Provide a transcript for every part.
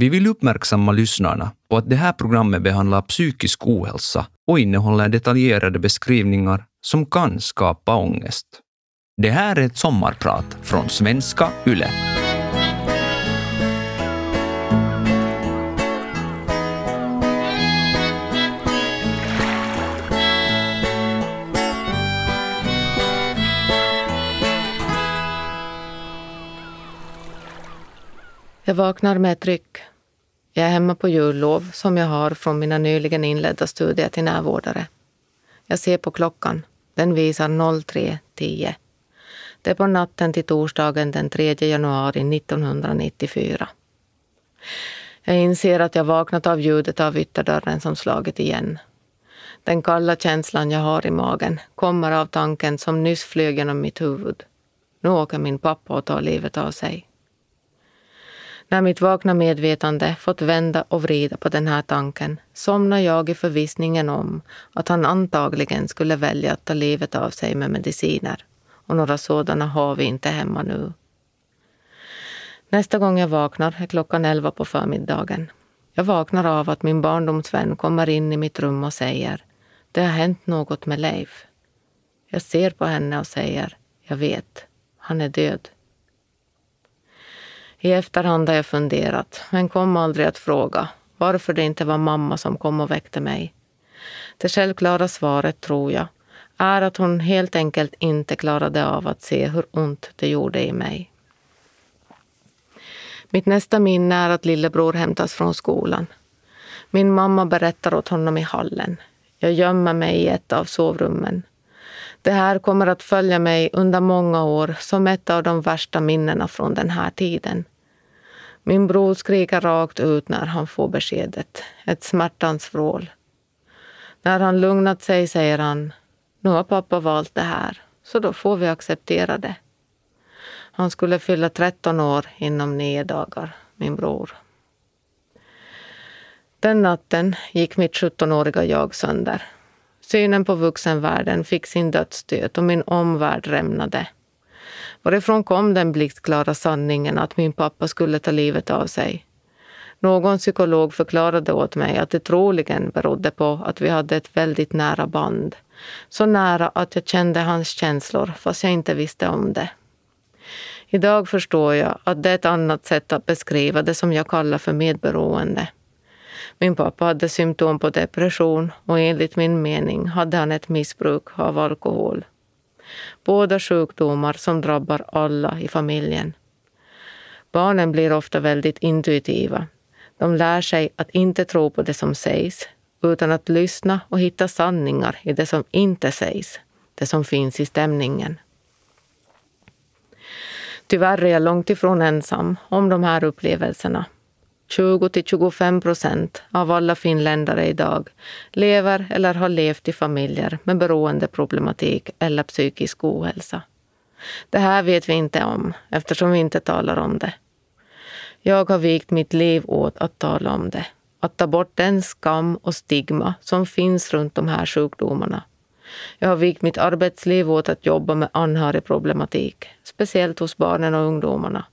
Vi vill uppmärksamma lyssnarna på att det här programmet behandlar psykisk ohälsa och innehåller detaljerade beskrivningar som kan skapa ångest. Det här är ett sommarprat från svenska YLE. Jag vaknar med ett ryck. Jag är hemma på jullov som jag har från mina nyligen inledda studier till närvårdare. Jag ser på klockan. Den visar 03.10. Det är på natten till torsdagen den 3 januari 1994. Jag inser att jag vaknat av ljudet av ytterdörren som slagit igen. Den kalla känslan jag har i magen kommer av tanken som nyss flög genom mitt huvud. Nu åker min pappa och tar livet av sig. När mitt vakna medvetande fått vända och vrida på den här tanken somnar jag i förvissningen om att han antagligen skulle välja att ta livet av sig med mediciner. Och några sådana har vi inte hemma nu. Nästa gång jag vaknar är klockan elva på förmiddagen. Jag vaknar av att min barndomsvän kommer in i mitt rum och säger Det har hänt något med Leif. Jag ser på henne och säger Jag vet, han är död. I efterhand har jag funderat, men kom aldrig att fråga varför det inte var mamma som kom och väckte mig. Det självklara svaret, tror jag, är att hon helt enkelt inte klarade av att se hur ont det gjorde i mig. Mitt nästa minne är att lillebror hämtas från skolan. Min mamma berättar åt honom i hallen. Jag gömmer mig i ett av sovrummen. Det här kommer att följa mig under många år som ett av de värsta minnena från den här tiden. Min bror skriker rakt ut när han får beskedet. Ett smärtans vrål. När han lugnat sig säger han, nu har pappa valt det här, så då får vi acceptera det. Han skulle fylla 13 år inom nio dagar, min bror. Den natten gick mitt 17-åriga jag sönder. Synen på vuxenvärlden fick sin dödsstöt och min omvärld rämnade. Varifrån kom den blixtklara sanningen att min pappa skulle ta livet av sig? Någon psykolog förklarade åt mig att det troligen berodde på att vi hade ett väldigt nära band. Så nära att jag kände hans känslor fast jag inte visste om det. Idag förstår jag att det är ett annat sätt att beskriva det som jag kallar för medberoende. Min pappa hade symptom på depression och enligt min mening hade han ett missbruk av alkohol. Båda sjukdomar som drabbar alla i familjen. Barnen blir ofta väldigt intuitiva. De lär sig att inte tro på det som sägs utan att lyssna och hitta sanningar i det som inte sägs, det som finns i stämningen. Tyvärr är jag långt ifrån ensam om de här upplevelserna. 20 till 25 procent av alla finländare idag lever eller har levt i familjer med beroendeproblematik eller psykisk ohälsa. Det här vet vi inte om eftersom vi inte talar om det. Jag har vikt mitt liv åt att tala om det. Att ta bort den skam och stigma som finns runt de här sjukdomarna. Jag har vikt mitt arbetsliv åt att jobba med anhörigproblematik, speciellt hos barnen och ungdomarna.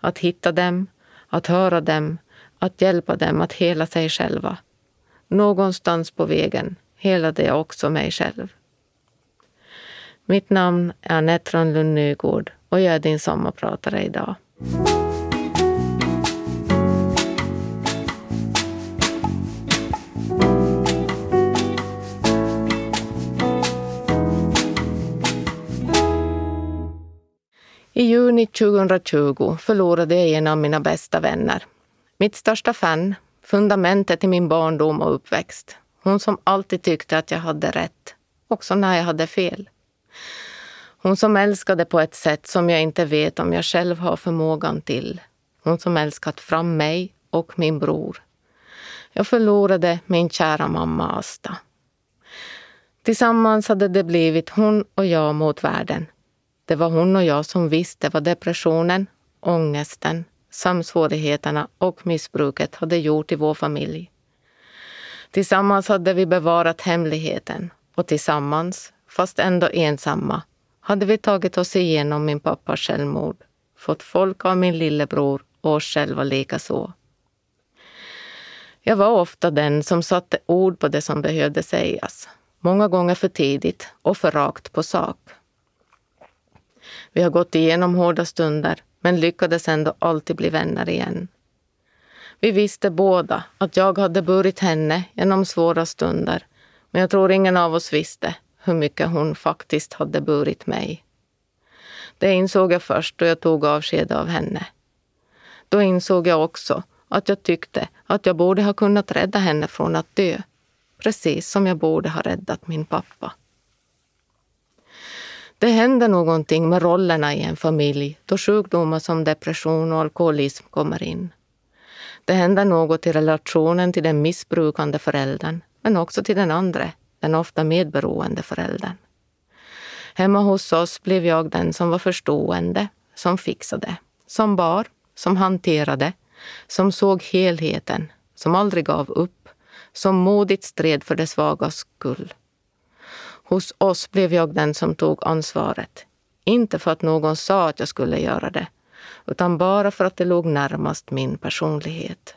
Att hitta dem, att höra dem, att hjälpa dem att hela sig själva. Någonstans på vägen helade jag också mig själv. Mitt namn är Anette Rönnlund Nygård och jag är din sommarpratare idag. I juni 2020 förlorade jag en av mina bästa vänner. Mitt största fan, fundamentet i min barndom och uppväxt. Hon som alltid tyckte att jag hade rätt, också när jag hade fel. Hon som älskade på ett sätt som jag inte vet om jag själv har förmågan till. Hon som älskat fram mig och min bror. Jag förlorade min kära mamma Asta. Tillsammans hade det blivit hon och jag mot världen. Det var hon och jag som visste vad depressionen, ångesten, sömnsvårigheterna och missbruket hade gjort i vår familj. Tillsammans hade vi bevarat hemligheten och tillsammans, fast ändå ensamma, hade vi tagit oss igenom min pappas självmord, fått folk av min lillebror och oss själva likaså. Jag var ofta den som satte ord på det som behövde sägas. Många gånger för tidigt och för rakt på sak. Vi har gått igenom hårda stunder men lyckades ändå alltid bli vänner igen. Vi visste båda att jag hade burit henne genom svåra stunder men jag tror ingen av oss visste hur mycket hon faktiskt hade burit mig. Det insåg jag först då jag tog avsked av henne. Då insåg jag också att jag tyckte att jag borde ha kunnat rädda henne från att dö. Precis som jag borde ha räddat min pappa. Det händer någonting med rollerna i en familj då sjukdomar som depression och alkoholism kommer in. Det händer något i relationen till den missbrukande föräldern, men också till den andra, den ofta medberoende föräldern. Hemma hos oss blev jag den som var förstående, som fixade, som bar, som hanterade, som såg helheten, som aldrig gav upp, som modigt stred för de svagas skull. Hos oss blev jag den som tog ansvaret. Inte för att någon sa att jag skulle göra det, utan bara för att det låg närmast min personlighet.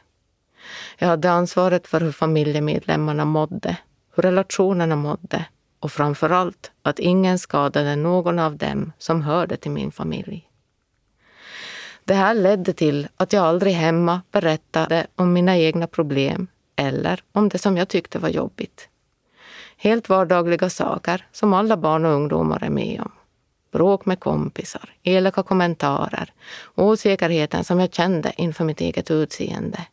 Jag hade ansvaret för hur familjemedlemmarna mådde, hur relationerna mådde och framför allt att ingen skadade någon av dem som hörde till min familj. Det här ledde till att jag aldrig hemma berättade om mina egna problem eller om det som jag tyckte var jobbigt. Helt vardagliga saker som alla barn och ungdomar är med om. Bråk med kompisar, elaka kommentarer, osäkerheten som jag kände inför mitt eget utseende.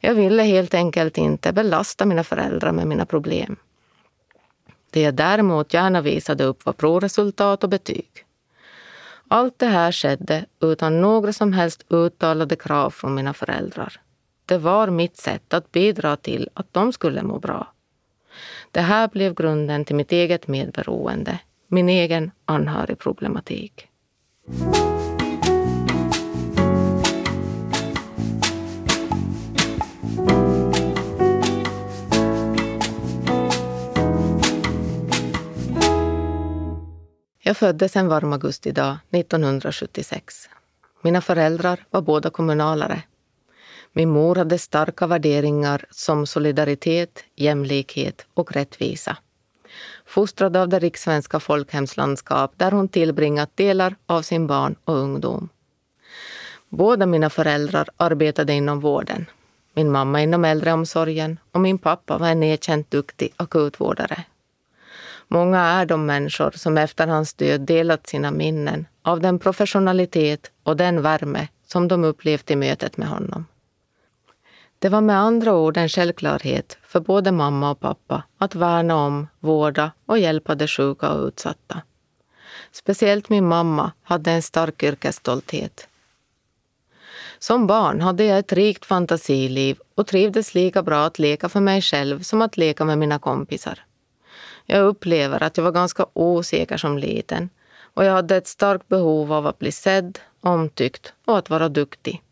Jag ville helt enkelt inte belasta mina föräldrar med mina problem. Det jag däremot gärna visade upp var provresultat och betyg. Allt det här skedde utan några som helst uttalade krav från mina föräldrar. Det var mitt sätt att bidra till att de skulle må bra. Det här blev grunden till mitt eget medberoende, min egen anhörigproblematik. Jag föddes en varm augustidag 1976. Mina föräldrar var båda kommunalare. Min mor hade starka värderingar som solidaritet, jämlikhet och rättvisa. Fostrad av det rikssvenska folkhemslandskap där hon tillbringat delar av sin barn och ungdom. Båda mina föräldrar arbetade inom vården. Min mamma inom äldreomsorgen och min pappa var en erkänt duktig akutvårdare Många är de människor som efter hans död delat sina minnen av den professionalitet och den värme som de upplevt i mötet med honom. Det var med andra ord en självklarhet för både mamma och pappa att värna om, vårda och hjälpa de sjuka och utsatta. Speciellt min mamma hade en stark yrkesstolthet. Som barn hade jag ett rikt fantasiliv och trivdes lika bra att leka för mig själv som att leka med mina kompisar. Jag upplever att jag var ganska osäker som liten och jag hade ett starkt behov av att bli sedd, omtyckt och att vara duktig.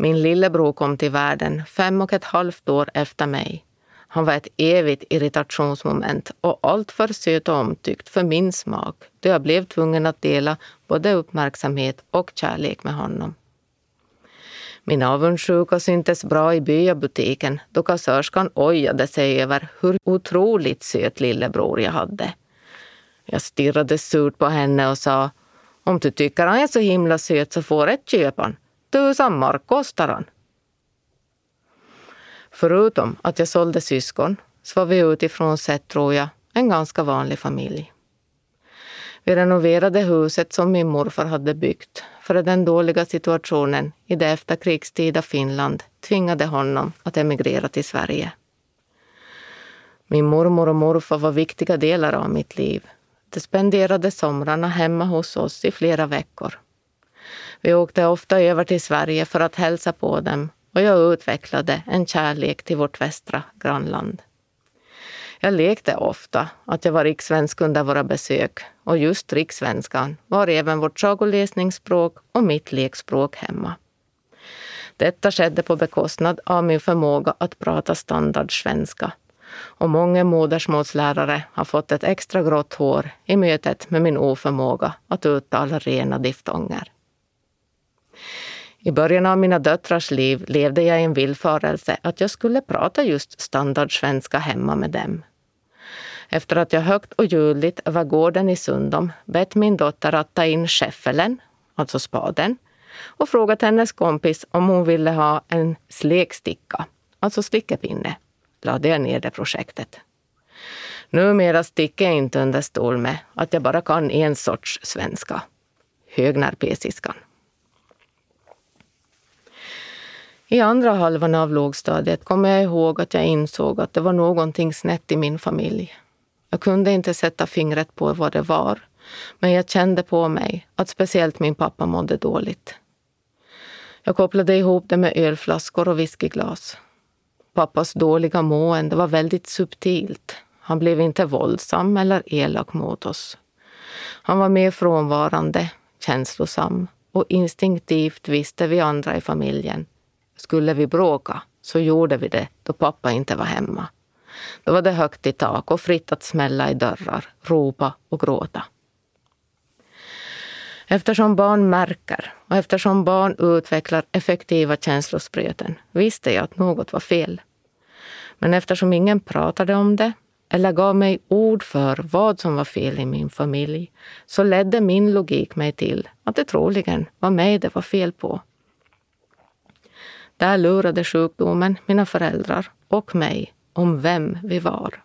Min lillebror kom till världen fem och ett halvt år efter mig. Han var ett evigt irritationsmoment och alltför söt och omtyckt för min smak då jag blev tvungen att dela både uppmärksamhet och kärlek med honom. Min avundsjuka syntes bra i byabutiken då kassörskan ojade sig över hur otroligt söt lillebror jag hade. Jag stirrade surt på henne och sa om du tycker han är så himla söt så får ett köpan. Tusan mark kostar han. Förutom att jag sålde syskon så var vi utifrån sett, tror jag, en ganska vanlig familj. Vi renoverade huset som min morfar hade byggt för att den dåliga situationen i det efterkrigstida Finland tvingade honom att emigrera till Sverige. Min mormor och morfar var viktiga delar av mitt liv. De spenderade somrarna hemma hos oss i flera veckor. Vi åkte ofta över till Sverige för att hälsa på dem och jag utvecklade en kärlek till vårt västra grannland. Jag lekte ofta att jag var rikssvensk under våra besök och just rikssvenskan var även vårt sagoläsningsspråk och mitt lekspråk hemma. Detta skedde på bekostnad av min förmåga att prata standardsvenska och många modersmålslärare har fått ett extra grått hår i mötet med min oförmåga att uttala rena diftonger. I början av mina döttrars liv levde jag i en villfarelse att jag skulle prata just standardsvenska hemma med dem. Efter att jag högt och ljudligt över gården i Sundom bett min dotter att ta in skäffelen, alltså spaden, och frågat hennes kompis om hon ville ha en sleksticka, alltså stickepinne, lade jag ner det projektet. Numera sticker jag inte under stol med att jag bara kan en sorts svenska, högnarpesiskan. I andra halvan av lågstadiet kommer jag ihåg att jag insåg att det var någonting snett i min familj. Jag kunde inte sätta fingret på vad det var, men jag kände på mig att speciellt min pappa mådde dåligt. Jag kopplade ihop det med ölflaskor och whiskyglas. Pappas dåliga mående var väldigt subtilt. Han blev inte våldsam eller elak mot oss. Han var mer frånvarande, känslosam och instinktivt visste vi andra i familjen. Skulle vi bråka så gjorde vi det då pappa inte var hemma. Då var det högt i tak och fritt att smälla i dörrar, ropa och gråta. Eftersom barn märker och eftersom barn utvecklar effektiva känslospröten visste jag att något var fel. Men eftersom ingen pratade om det eller gav mig ord för vad som var fel i min familj så ledde min logik mig till att det troligen var mig det var fel på. Där lurade sjukdomen mina föräldrar och mig om vem vi var.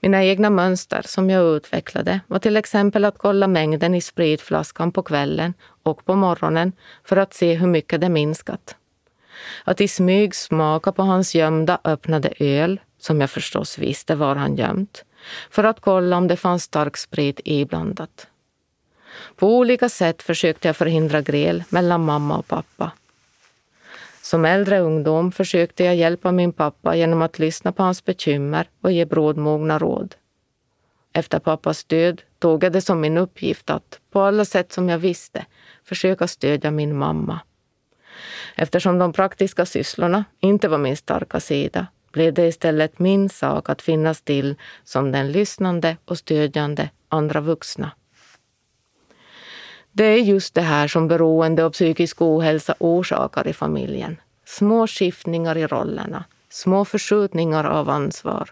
Mina egna mönster som jag utvecklade var till exempel att kolla mängden i spritflaskan på kvällen och på morgonen för att se hur mycket det minskat. Att i smyg smaka på hans gömda öppnade öl, som jag förstås visste var han gömt, för att kolla om det fanns stark sprit iblandat. På olika sätt försökte jag förhindra gräl mellan mamma och pappa som äldre ungdom försökte jag hjälpa min pappa genom att lyssna på hans bekymmer och ge brådmogna råd. Efter pappas död tog jag det som min uppgift att, på alla sätt som jag visste, försöka stödja min mamma. Eftersom de praktiska sysslorna inte var min starka sida blev det istället min sak att finnas till som den lyssnande och stödjande andra vuxna. Det är just det här som beroende och psykisk ohälsa orsakar i familjen. Små skiftningar i rollerna, små förskjutningar av ansvar.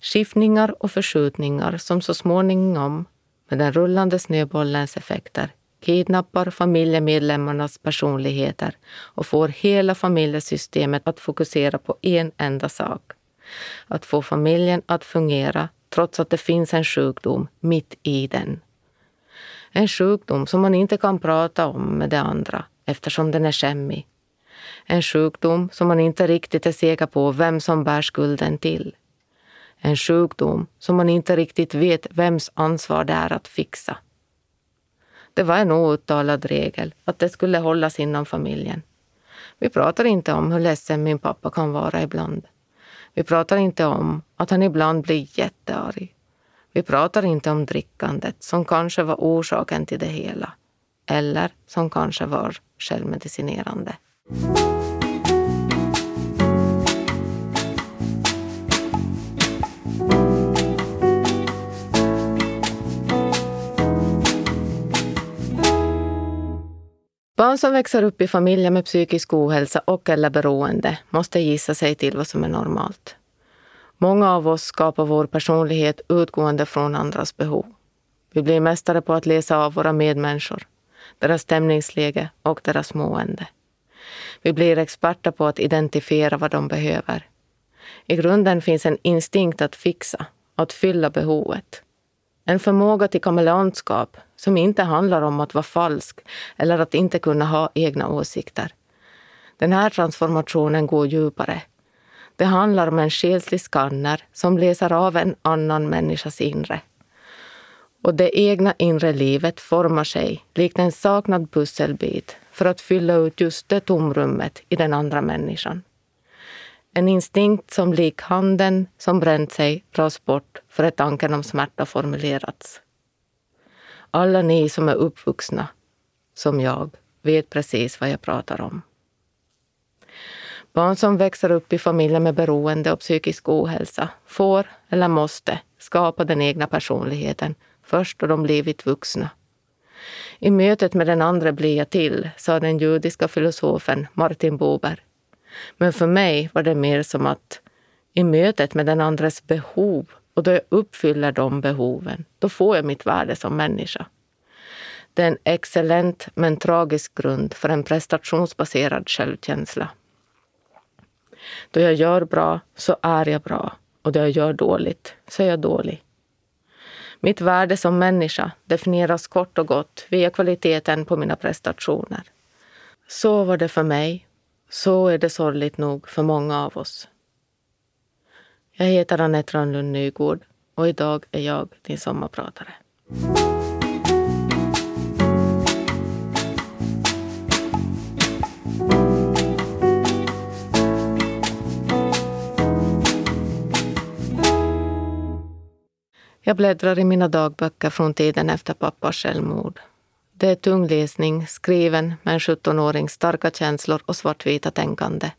Skiftningar och förskjutningar som så småningom, med den rullande snöbollens effekter, kidnappar familjemedlemmarnas personligheter och får hela familjesystemet att fokusera på en enda sak. Att få familjen att fungera trots att det finns en sjukdom mitt i den en sjukdom som man inte kan prata om med de andra eftersom den är skämmig. En sjukdom som man inte riktigt är säker på vem som bär skulden till. En sjukdom som man inte riktigt vet vems ansvar det är att fixa. Det var en outtalad regel att det skulle hållas inom familjen. Vi pratar inte om hur ledsen min pappa kan vara ibland. Vi pratar inte om att han ibland blir jättearg. Vi pratar inte om drickandet som kanske var orsaken till det hela eller som kanske var självmedicinerande. Barn som växer upp i familjer med psykisk ohälsa och eller beroende måste gissa sig till vad som är normalt. Många av oss skapar vår personlighet utgående från andras behov. Vi blir mästare på att läsa av våra medmänniskor, deras stämningsläge och deras mående. Vi blir experter på att identifiera vad de behöver. I grunden finns en instinkt att fixa, att fylla behovet. En förmåga till kameleontskap som inte handlar om att vara falsk eller att inte kunna ha egna åsikter. Den här transformationen går djupare det handlar om en själslig skanner som läser av en annan människas inre. Och det egna inre livet formar sig likt en saknad pusselbit för att fylla ut just det tomrummet i den andra människan. En instinkt som lik handen som bränt sig dras bort för att tanken om smärta formulerats. Alla ni som är uppvuxna, som jag, vet precis vad jag pratar om. Barn som växer upp i familjer med beroende och psykisk ohälsa får, eller måste, skapa den egna personligheten först då de blivit vuxna. I mötet med den andra blir jag till, sa den judiska filosofen Martin Buber. Men för mig var det mer som att i mötet med den andres behov och då jag uppfyller de behoven, då får jag mitt värde som människa. Det är en excellent men tragisk grund för en prestationsbaserad självkänsla. Då jag gör bra så är jag bra och då jag gör dåligt så är jag dålig. Mitt värde som människa definieras kort och gott via kvaliteten på mina prestationer. Så var det för mig. Så är det sorgligt nog för många av oss. Jag heter Anette Rönnlund Nygård och idag är jag din sommarpratare. Jag bläddrar i mina dagböcker från tiden efter pappas självmord. Det är tung läsning, skriven med en 17-årings starka känslor och svartvita tänkande.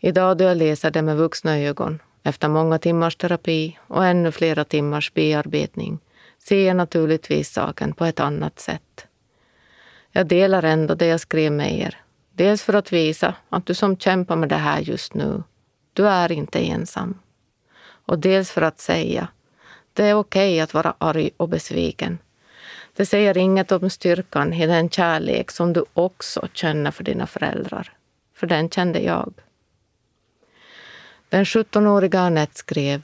Idag då jag läser det med vuxna ögon, efter många timmars terapi och ännu flera timmars bearbetning, ser jag naturligtvis saken på ett annat sätt. Jag delar ändå det jag skrev med er. Dels för att visa att du som kämpar med det här just nu, du är inte ensam. Och dels för att säga det är okej okay att vara arg och besviken. Det säger inget om styrkan i den kärlek som du också känner för dina föräldrar. För den kände jag. Den 17-åriga Anette skrev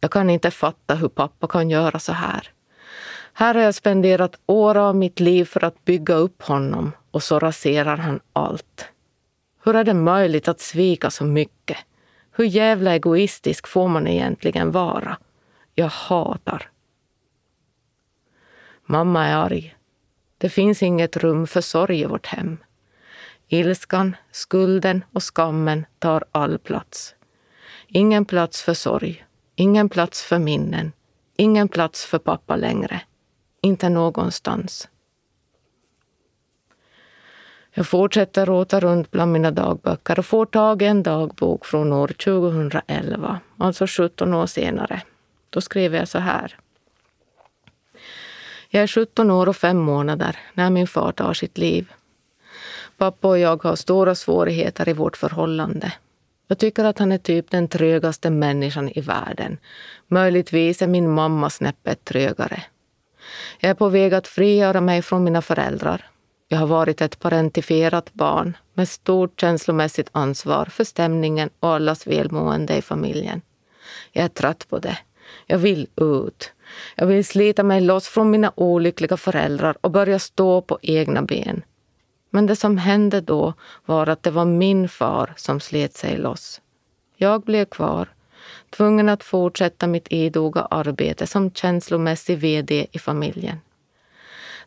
Jag kan inte fatta hur pappa kan göra så här. Här har jag spenderat år av mitt liv för att bygga upp honom och så raserar han allt. Hur är det möjligt att svika så mycket? Hur jävla egoistisk får man egentligen vara? Jag hatar. Mamma är arg. Det finns inget rum för sorg i vårt hem. Ilskan, skulden och skammen tar all plats. Ingen plats för sorg, ingen plats för minnen, ingen plats för pappa längre. Inte någonstans. Jag fortsätter rota runt bland mina dagböcker och får tag i en dagbok från år 2011, alltså 17 år senare. Då skrev jag så här. Jag är 17 år och fem månader när min far tar sitt liv. Pappa och jag har stora svårigheter i vårt förhållande. Jag tycker att han är typ den trögaste människan i världen. Möjligtvis är min mamma snäppet trögare. Jag är på väg att frigöra mig från mina föräldrar. Jag har varit ett parentifierat barn med stort känslomässigt ansvar för stämningen och allas välmående i familjen. Jag är trött på det. Jag vill ut. Jag vill slita mig loss från mina olyckliga föräldrar och börja stå på egna ben. Men det som hände då var att det var min far som slet sig loss. Jag blev kvar, tvungen att fortsätta mitt idoga arbete som känslomässig VD i familjen.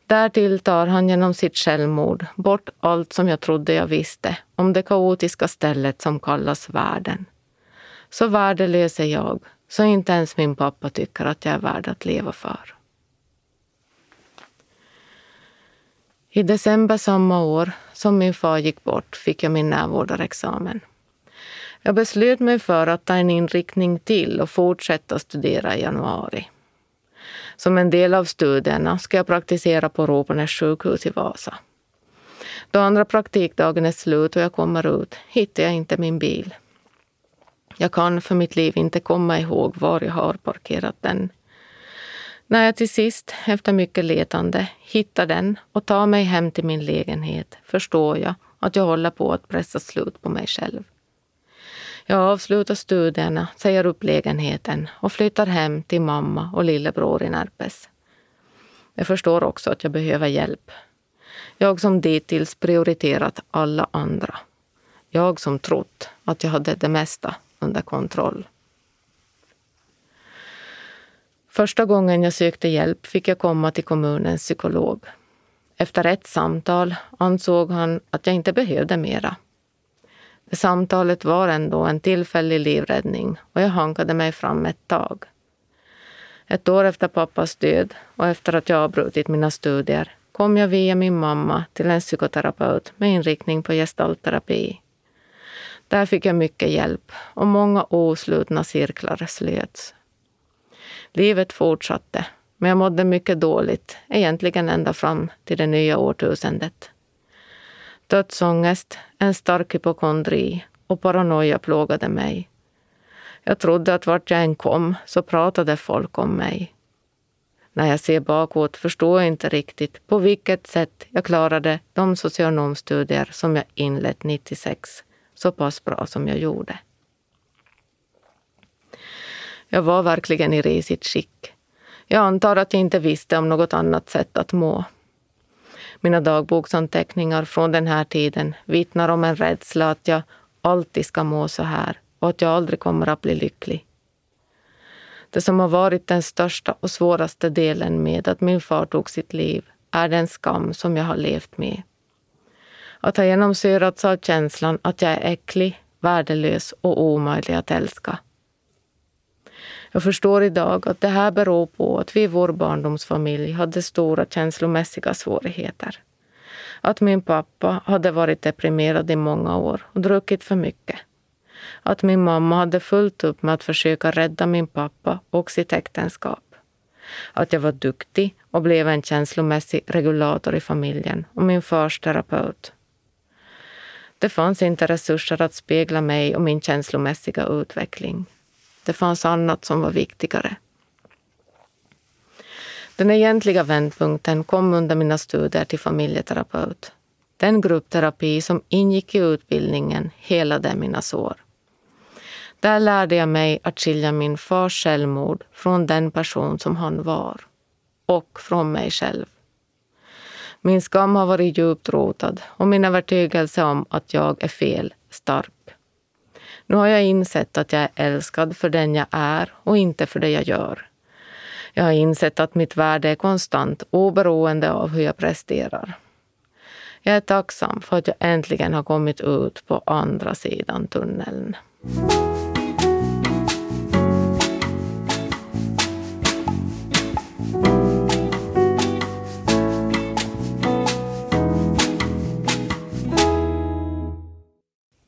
Därtill tar han genom sitt självmord bort allt som jag trodde jag visste om det kaotiska stället som kallas världen. Så värdelös är jag så inte ens min pappa tycker att jag är värd att leva för. I december samma år som min far gick bort fick jag min närvårdarexamen. Jag beslöt mig för att ta en inriktning till och fortsätta studera i januari. Som en del av studierna ska jag praktisera på Råbenäs sjukhus i Vasa. Då andra praktikdagen är slut och jag kommer ut hittar jag inte min bil. Jag kan för mitt liv inte komma ihåg var jag har parkerat den. När jag till sist, efter mycket letande, hittar den och tar mig hem till min lägenhet förstår jag att jag håller på att pressa slut på mig själv. Jag avslutar studierna, säger upp lägenheten och flyttar hem till mamma och lillebror i Närpes. Jag förstår också att jag behöver hjälp. Jag som dittills prioriterat alla andra. Jag som trott att jag hade det mesta under kontroll. Första gången jag sökte hjälp fick jag komma till kommunens psykolog. Efter ett samtal ansåg han att jag inte behövde mera. Det samtalet var ändå en tillfällig livräddning och jag hankade mig fram ett tag. Ett år efter pappas död och efter att jag avbrutit mina studier kom jag via min mamma till en psykoterapeut med inriktning på gestaltterapi. Där fick jag mycket hjälp och många oslutna cirklar slöts. Livet fortsatte, Men jag mådde mycket dåligt, egentligen ända fram till det nya årtusendet. Dödsångest, en stark hypokondri och paranoia plågade mig. Jag trodde att vart jag än kom så pratade folk om mig. När jag ser bakåt förstår jag inte riktigt på vilket sätt jag klarade de socionomstudier som jag inlett 96 så pass bra som jag gjorde. Jag var verkligen i risigt skick. Jag antar att jag inte visste om något annat sätt att må. Mina dagboksanteckningar från den här tiden vittnar om en rädsla att jag alltid ska må så här och att jag aldrig kommer att bli lycklig. Det som har varit den största och svåraste delen med att min far tog sitt liv är den skam som jag har levt med. Att ha genomsyrats av känslan att jag är äcklig, värdelös och omöjlig att älska. Jag förstår idag att det här beror på att vi i vår barndomsfamilj hade stora känslomässiga svårigheter. Att min pappa hade varit deprimerad i många år och druckit för mycket. Att min mamma hade fullt upp med att försöka rädda min pappa och sitt äktenskap. Att jag var duktig och blev en känslomässig regulator i familjen och min fars terapeut. Det fanns inte resurser att spegla mig och min känslomässiga utveckling. Det fanns annat som var viktigare. Den egentliga vändpunkten kom under mina studier till familjeterapeut. Den gruppterapi som ingick i utbildningen helade mina sår. Där lärde jag mig att skilja min fars självmord från den person som han var. Och från mig själv. Min skam har varit djupt rotad och min övertygelse om att jag är fel stark. Nu har jag insett att jag är älskad för den jag är och inte för det jag gör. Jag har insett att mitt värde är konstant oberoende av hur jag presterar. Jag är tacksam för att jag äntligen har kommit ut på andra sidan tunneln.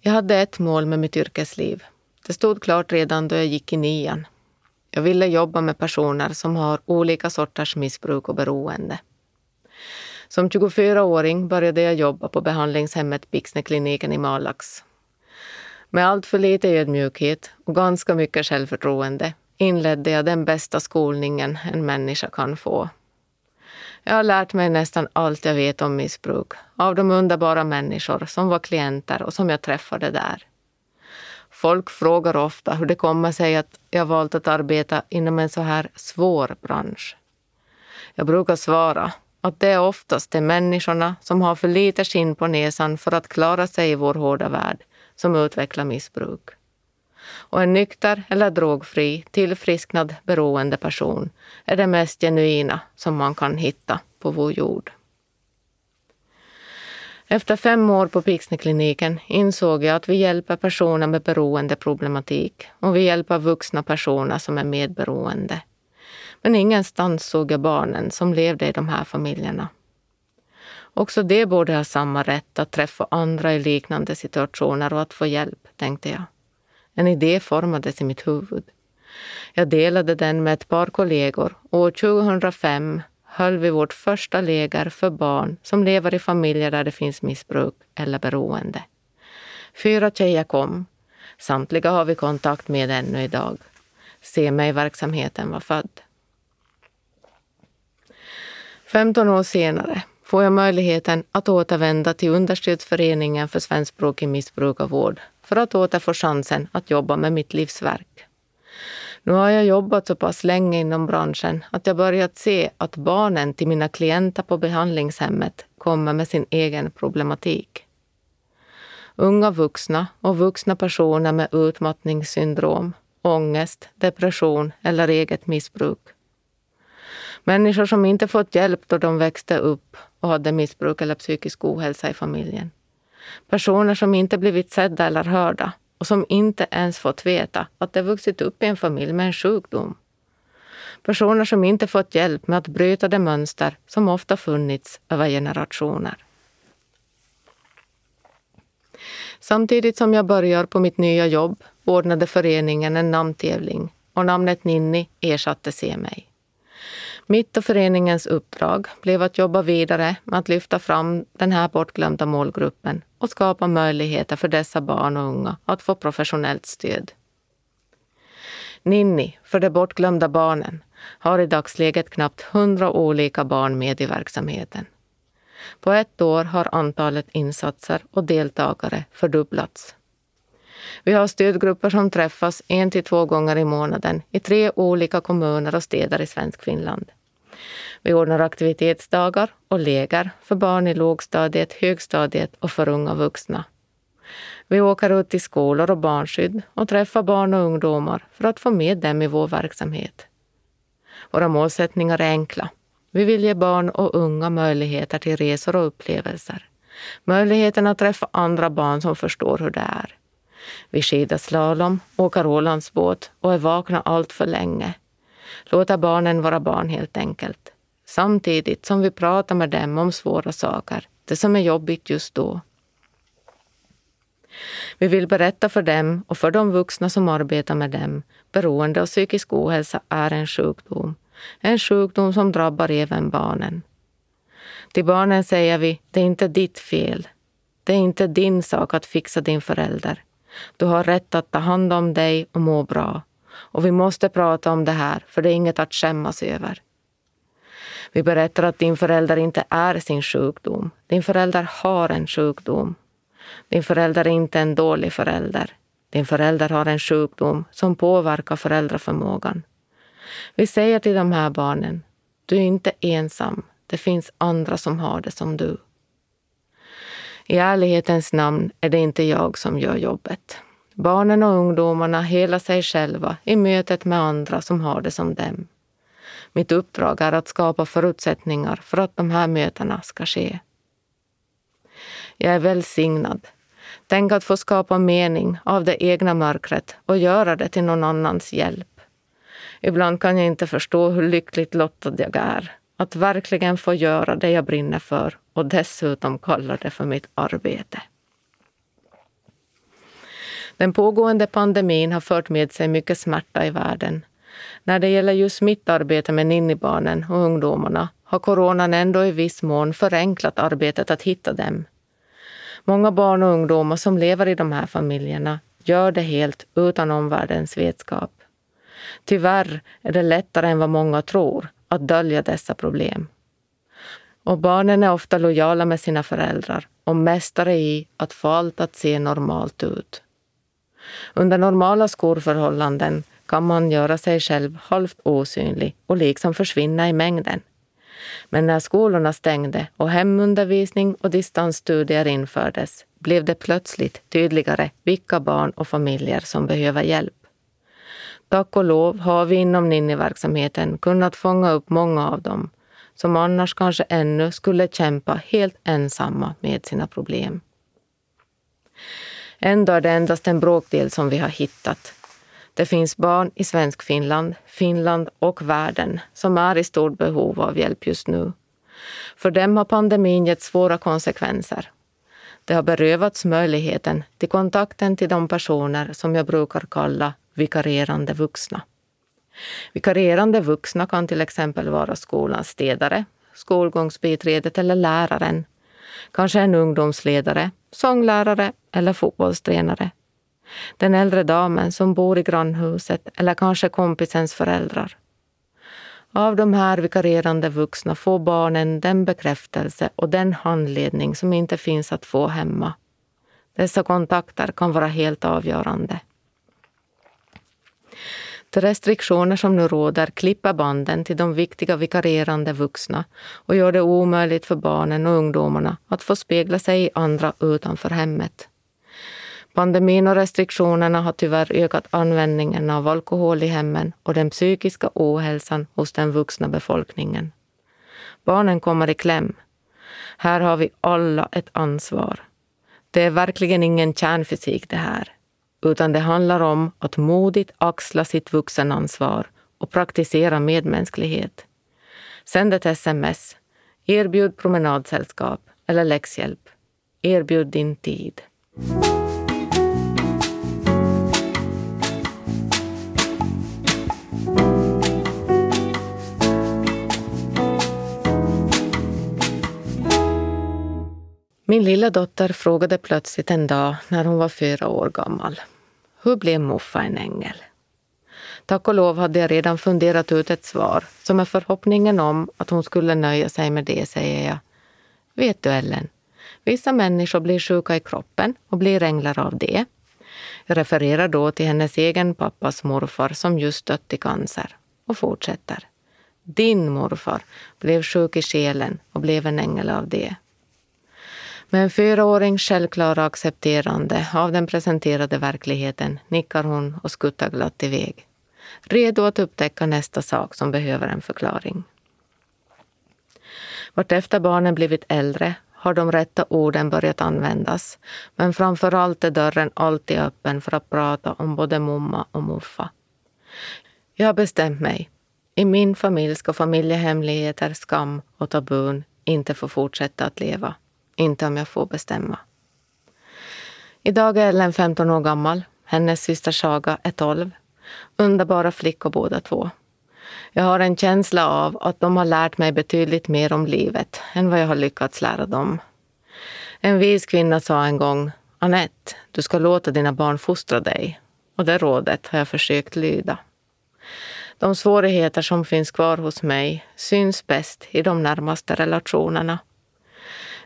Jag hade ett mål med mitt yrkesliv. Det stod klart redan då jag gick i nian. Jag ville jobba med personer som har olika sorters missbruk och beroende. Som 24-åring började jag jobba på behandlingshemmet Pixnekliniken i Malax. Med allt för lite ödmjukhet och ganska mycket självförtroende inledde jag den bästa skolningen en människa kan få. Jag har lärt mig nästan allt jag vet om missbruk av de underbara människor som var klienter och som jag träffade där. Folk frågar ofta hur det kommer sig att jag valt att arbeta inom en så här svår bransch. Jag brukar svara att det är oftast de människorna som har för lite skinn på näsan för att klara sig i vår hårda värld som utvecklar missbruk. Och en nykter eller drogfri, tillfrisknad beroende person är det mest genuina som man kan hitta på vår jord. Efter fem år på Pixnekliniken insåg jag att vi hjälper personer med beroendeproblematik och vi hjälper vuxna personer som är medberoende. Men ingenstans såg jag barnen som levde i de här familjerna. Också de borde ha samma rätt att träffa andra i liknande situationer och att få hjälp, tänkte jag. En idé formades i mitt huvud. Jag delade den med ett par kollegor och år 2005 höll vi vårt första läger för barn som lever i familjer där det finns missbruk eller beroende. Fyra tjejer kom. Samtliga har vi kontakt med ännu idag. Se mig-verksamheten var född. 15 år senare får jag möjligheten att återvända till Understödsföreningen för svenskspråkig vård för att åter få chansen att jobba med mitt livsverk. Nu har jag jobbat så pass länge inom branschen att jag börjat se att barnen till mina klienter på behandlingshemmet kommer med sin egen problematik. Unga vuxna och vuxna personer med utmattningssyndrom, ångest, depression eller eget missbruk. Människor som inte fått hjälp då de växte upp och hade missbruk eller psykisk ohälsa i familjen. Personer som inte blivit sedda eller hörda och som inte ens fått veta att de vuxit upp i en familj med en sjukdom. Personer som inte fått hjälp med att bryta det mönster som ofta funnits över generationer. Samtidigt som jag börjar på mitt nya jobb ordnade föreningen en namntävling och namnet Ninni ersatte Se mig. Mitt och föreningens uppdrag blev att jobba vidare med att lyfta fram den här bortglömda målgruppen och skapa möjligheter för dessa barn och unga att få professionellt stöd. Ninni, för de bortglömda barnen, har i dagsläget knappt 100 olika barn med i verksamheten. På ett år har antalet insatser och deltagare fördubblats. Vi har stödgrupper som träffas en till två gånger i månaden i tre olika kommuner och städer i svensk Finland. Vi ordnar aktivitetsdagar och läger för barn i lågstadiet, högstadiet och för unga vuxna. Vi åker ut till skolor och barnskydd och träffar barn och ungdomar för att få med dem i vår verksamhet. Våra målsättningar är enkla. Vi vill ge barn och unga möjligheter till resor och upplevelser. Möjligheten att träffa andra barn som förstår hur det är. Vi skidar slalom, åker Ålandsbåt och är vakna allt för länge. Låta barnen vara barn helt enkelt. Samtidigt som vi pratar med dem om svåra saker, det som är jobbigt just då. Vi vill berätta för dem och för de vuxna som arbetar med dem. Beroende och psykisk ohälsa är en sjukdom. En sjukdom som drabbar även barnen. Till barnen säger vi, det är inte ditt fel. Det är inte din sak att fixa din förälder. Du har rätt att ta hand om dig och må bra. Och vi måste prata om det här, för det är inget att skämmas över. Vi berättar att din förälder inte är sin sjukdom. Din förälder har en sjukdom. Din förälder är inte en dålig förälder. Din förälder har en sjukdom som påverkar föräldraförmågan. Vi säger till de här barnen, du är inte ensam. Det finns andra som har det som du. I ärlighetens namn är det inte jag som gör jobbet. Barnen och ungdomarna hela sig själva i mötet med andra som har det som dem. Mitt uppdrag är att skapa förutsättningar för att de här mötena ska ske. Jag är välsignad. Tänk att få skapa mening av det egna mörkret och göra det till någon annans hjälp. Ibland kan jag inte förstå hur lyckligt lottad jag är att verkligen få göra det jag brinner för och dessutom kalla det för mitt arbete. Den pågående pandemin har fört med sig mycket smärta i världen. När det gäller just mitt arbete med Ninnibarnen och ungdomarna har coronan ändå i viss mån förenklat arbetet att hitta dem. Många barn och ungdomar som lever i de här familjerna gör det helt utan omvärldens vetskap. Tyvärr är det lättare än vad många tror att dölja dessa problem. Och barnen är ofta lojala med sina föräldrar och mästare i att få allt att se normalt ut. Under normala skolförhållanden kan man göra sig själv halvt osynlig och liksom försvinna i mängden. Men när skolorna stängde och hemundervisning och distansstudier infördes blev det plötsligt tydligare vilka barn och familjer som behöver hjälp. Tack och lov har vi inom Ninni-verksamheten kunnat fånga upp många av dem som annars kanske ännu skulle kämpa helt ensamma med sina problem. Ändå är det endast en bråkdel som vi har hittat. Det finns barn i Svenskfinland, Finland, Finland och världen som är i stort behov av hjälp just nu. För dem har pandemin gett svåra konsekvenser. De har berövats möjligheten till kontakten till de personer som jag brukar kalla vikarierande vuxna. Vikarierande vuxna kan till exempel vara skolans städare, skolgångsbiträdet eller läraren. Kanske en ungdomsledare, sånglärare eller fotbollstränare. Den äldre damen som bor i grannhuset eller kanske kompisens föräldrar. Av de här vikarierande vuxna får barnen den bekräftelse och den handledning som inte finns att få hemma. Dessa kontakter kan vara helt avgörande. De restriktioner som nu råder klipper banden till de viktiga vikarierande vuxna och gör det omöjligt för barnen och ungdomarna att få spegla sig i andra utanför hemmet. Pandemin och restriktionerna har tyvärr ökat användningen av alkohol i hemmen och den psykiska ohälsan hos den vuxna befolkningen. Barnen kommer i kläm. Här har vi alla ett ansvar. Det är verkligen ingen kärnfysik det här utan det handlar om att modigt axla sitt vuxenansvar och praktisera medmänsklighet. Sänd ett sms. Erbjud promenadsällskap eller läxhjälp. Erbjud din tid. Min lilla dotter frågade plötsligt en dag när hon var fyra år gammal. Hur blev Muffa en ängel? Tack och lov hade jag redan funderat ut ett svar, så med förhoppningen om att hon skulle nöja sig med det säger jag. Vet du Ellen, vissa människor blir sjuka i kroppen och blir änglar av det. Jag refererar då till hennes egen pappas morfar som just dött i cancer och fortsätter. Din morfar blev sjuk i själen och blev en ängel av det. Med en fyraårings självklara accepterande av den presenterade verkligheten nickar hon och skuttar glatt iväg. Redo att upptäcka nästa sak som behöver en förklaring. Vartefter barnen blivit äldre har de rätta orden börjat användas. Men framför allt är dörren alltid öppen för att prata om både momma och muffa. Jag har bestämt mig. I min familj ska familjehemligheter, skam och tabun inte få fortsätta att leva. Inte om jag får bestämma. Idag är Ellen 15 år gammal. Hennes syster Saga är 12. Underbara flickor båda två. Jag har en känsla av att de har lärt mig betydligt mer om livet än vad jag har lyckats lära dem. En vis kvinna sa en gång, Annette, du ska låta dina barn fostra dig. Och det rådet har jag försökt lyda. De svårigheter som finns kvar hos mig syns bäst i de närmaste relationerna.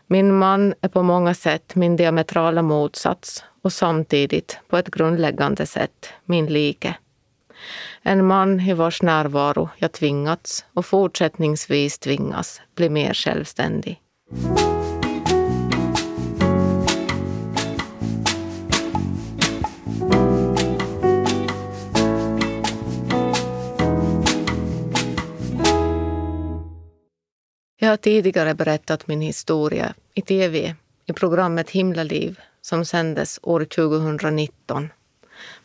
Min man är på många sätt min diametrala motsats och samtidigt på ett grundläggande sätt min like. En man i vars närvaro jag tvingats och fortsättningsvis tvingas bli mer självständig. Jag har tidigare berättat min historia i tv i programmet Himlaliv som sändes år 2019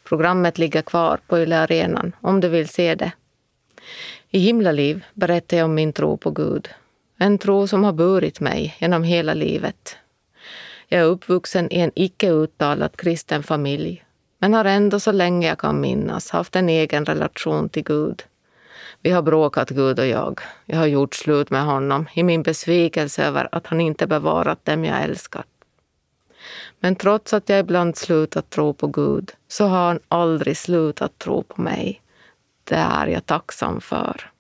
Programmet ligger kvar på Yle Arenan om du vill se det. I Himlaliv berättar jag om min tro på Gud. En tro som har burit mig genom hela livet. Jag är uppvuxen i en icke uttalad kristen familj men har ändå så länge jag kan minnas haft en egen relation till Gud. Vi har bråkat, Gud och jag. Jag har gjort slut med honom i min besvikelse över att han inte bevarat dem jag älskat. Men trots att jag ibland slutat tro på Gud så har han aldrig slutat tro på mig. Det är jag tacksam för.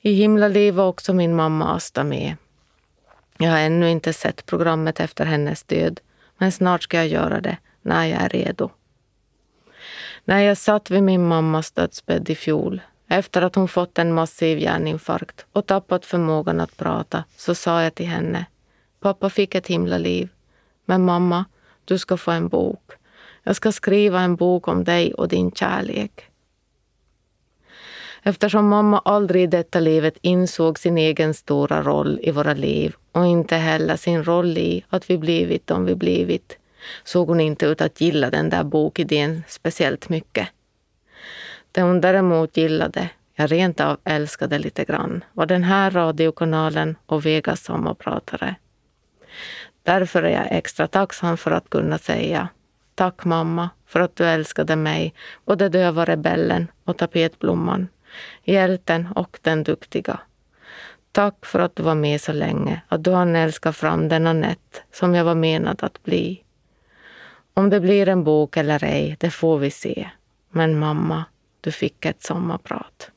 I Himlaliv var också min mamma Asta med. Jag har ännu inte sett programmet efter hennes död, men snart ska jag göra det när jag är redo. När jag satt vid min mammas dödsbädd i fjol, efter att hon fått en massiv hjärninfarkt och tappat förmågan att prata, så sa jag till henne, pappa fick ett himla liv men mamma, du ska få en bok. Jag ska skriva en bok om dig och din kärlek. Eftersom mamma aldrig i detta livet insåg sin egen stora roll i våra liv och inte heller sin roll i att vi blivit de vi blivit, såg hon inte ut att gilla den där bokidén speciellt mycket. Det hon däremot gillade, jag rent av älskade lite grann, var den här radiokanalen och Vegas sommarpratare. Därför är jag extra tacksam för att kunna säga Tack mamma för att du älskade mig, både döva rebellen och tapetblomman, hjälten och den duktiga. Tack för att du var med så länge, att du hann älska fram den Anette som jag var menad att bli. Om det blir en bok eller ej, det får vi se. Men mamma, du fick ett sommarprat.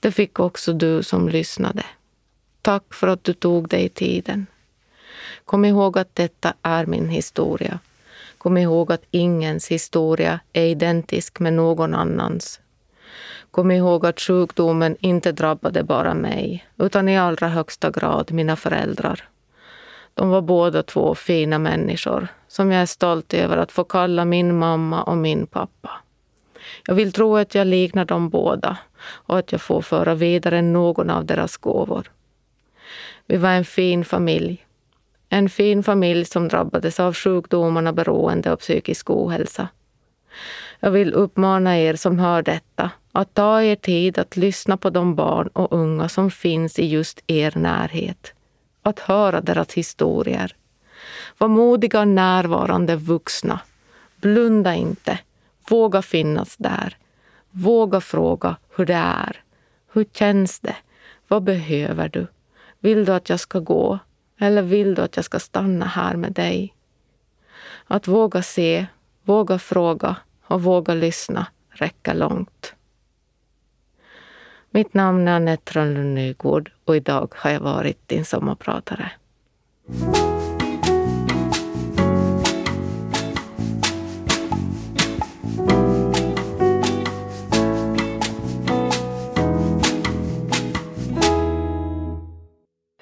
Det fick också du som lyssnade. Tack för att du tog dig tiden. Kom ihåg att detta är min historia. Kom ihåg att ingens historia är identisk med någon annans. Kom ihåg att sjukdomen inte drabbade bara mig, utan i allra högsta grad mina föräldrar. De var båda två fina människor som jag är stolt över att få kalla min mamma och min pappa. Jag vill tro att jag liknar dem båda och att jag får föra vidare någon av deras gåvor. Vi var en fin familj en fin familj som drabbades av sjukdomarna beroende och psykisk ohälsa. Jag vill uppmana er som hör detta att ta er tid att lyssna på de barn och unga som finns i just er närhet. Att höra deras historier. Var modiga och närvarande vuxna. Blunda inte. Våga finnas där. Våga fråga hur det är. Hur känns det? Vad behöver du? Vill du att jag ska gå? Eller vill du att jag ska stanna här med dig? Att våga se, våga fråga och våga lyssna räcker långt. Mitt namn är Anette Rönnlund Nygård och idag har jag varit din sommarpratare.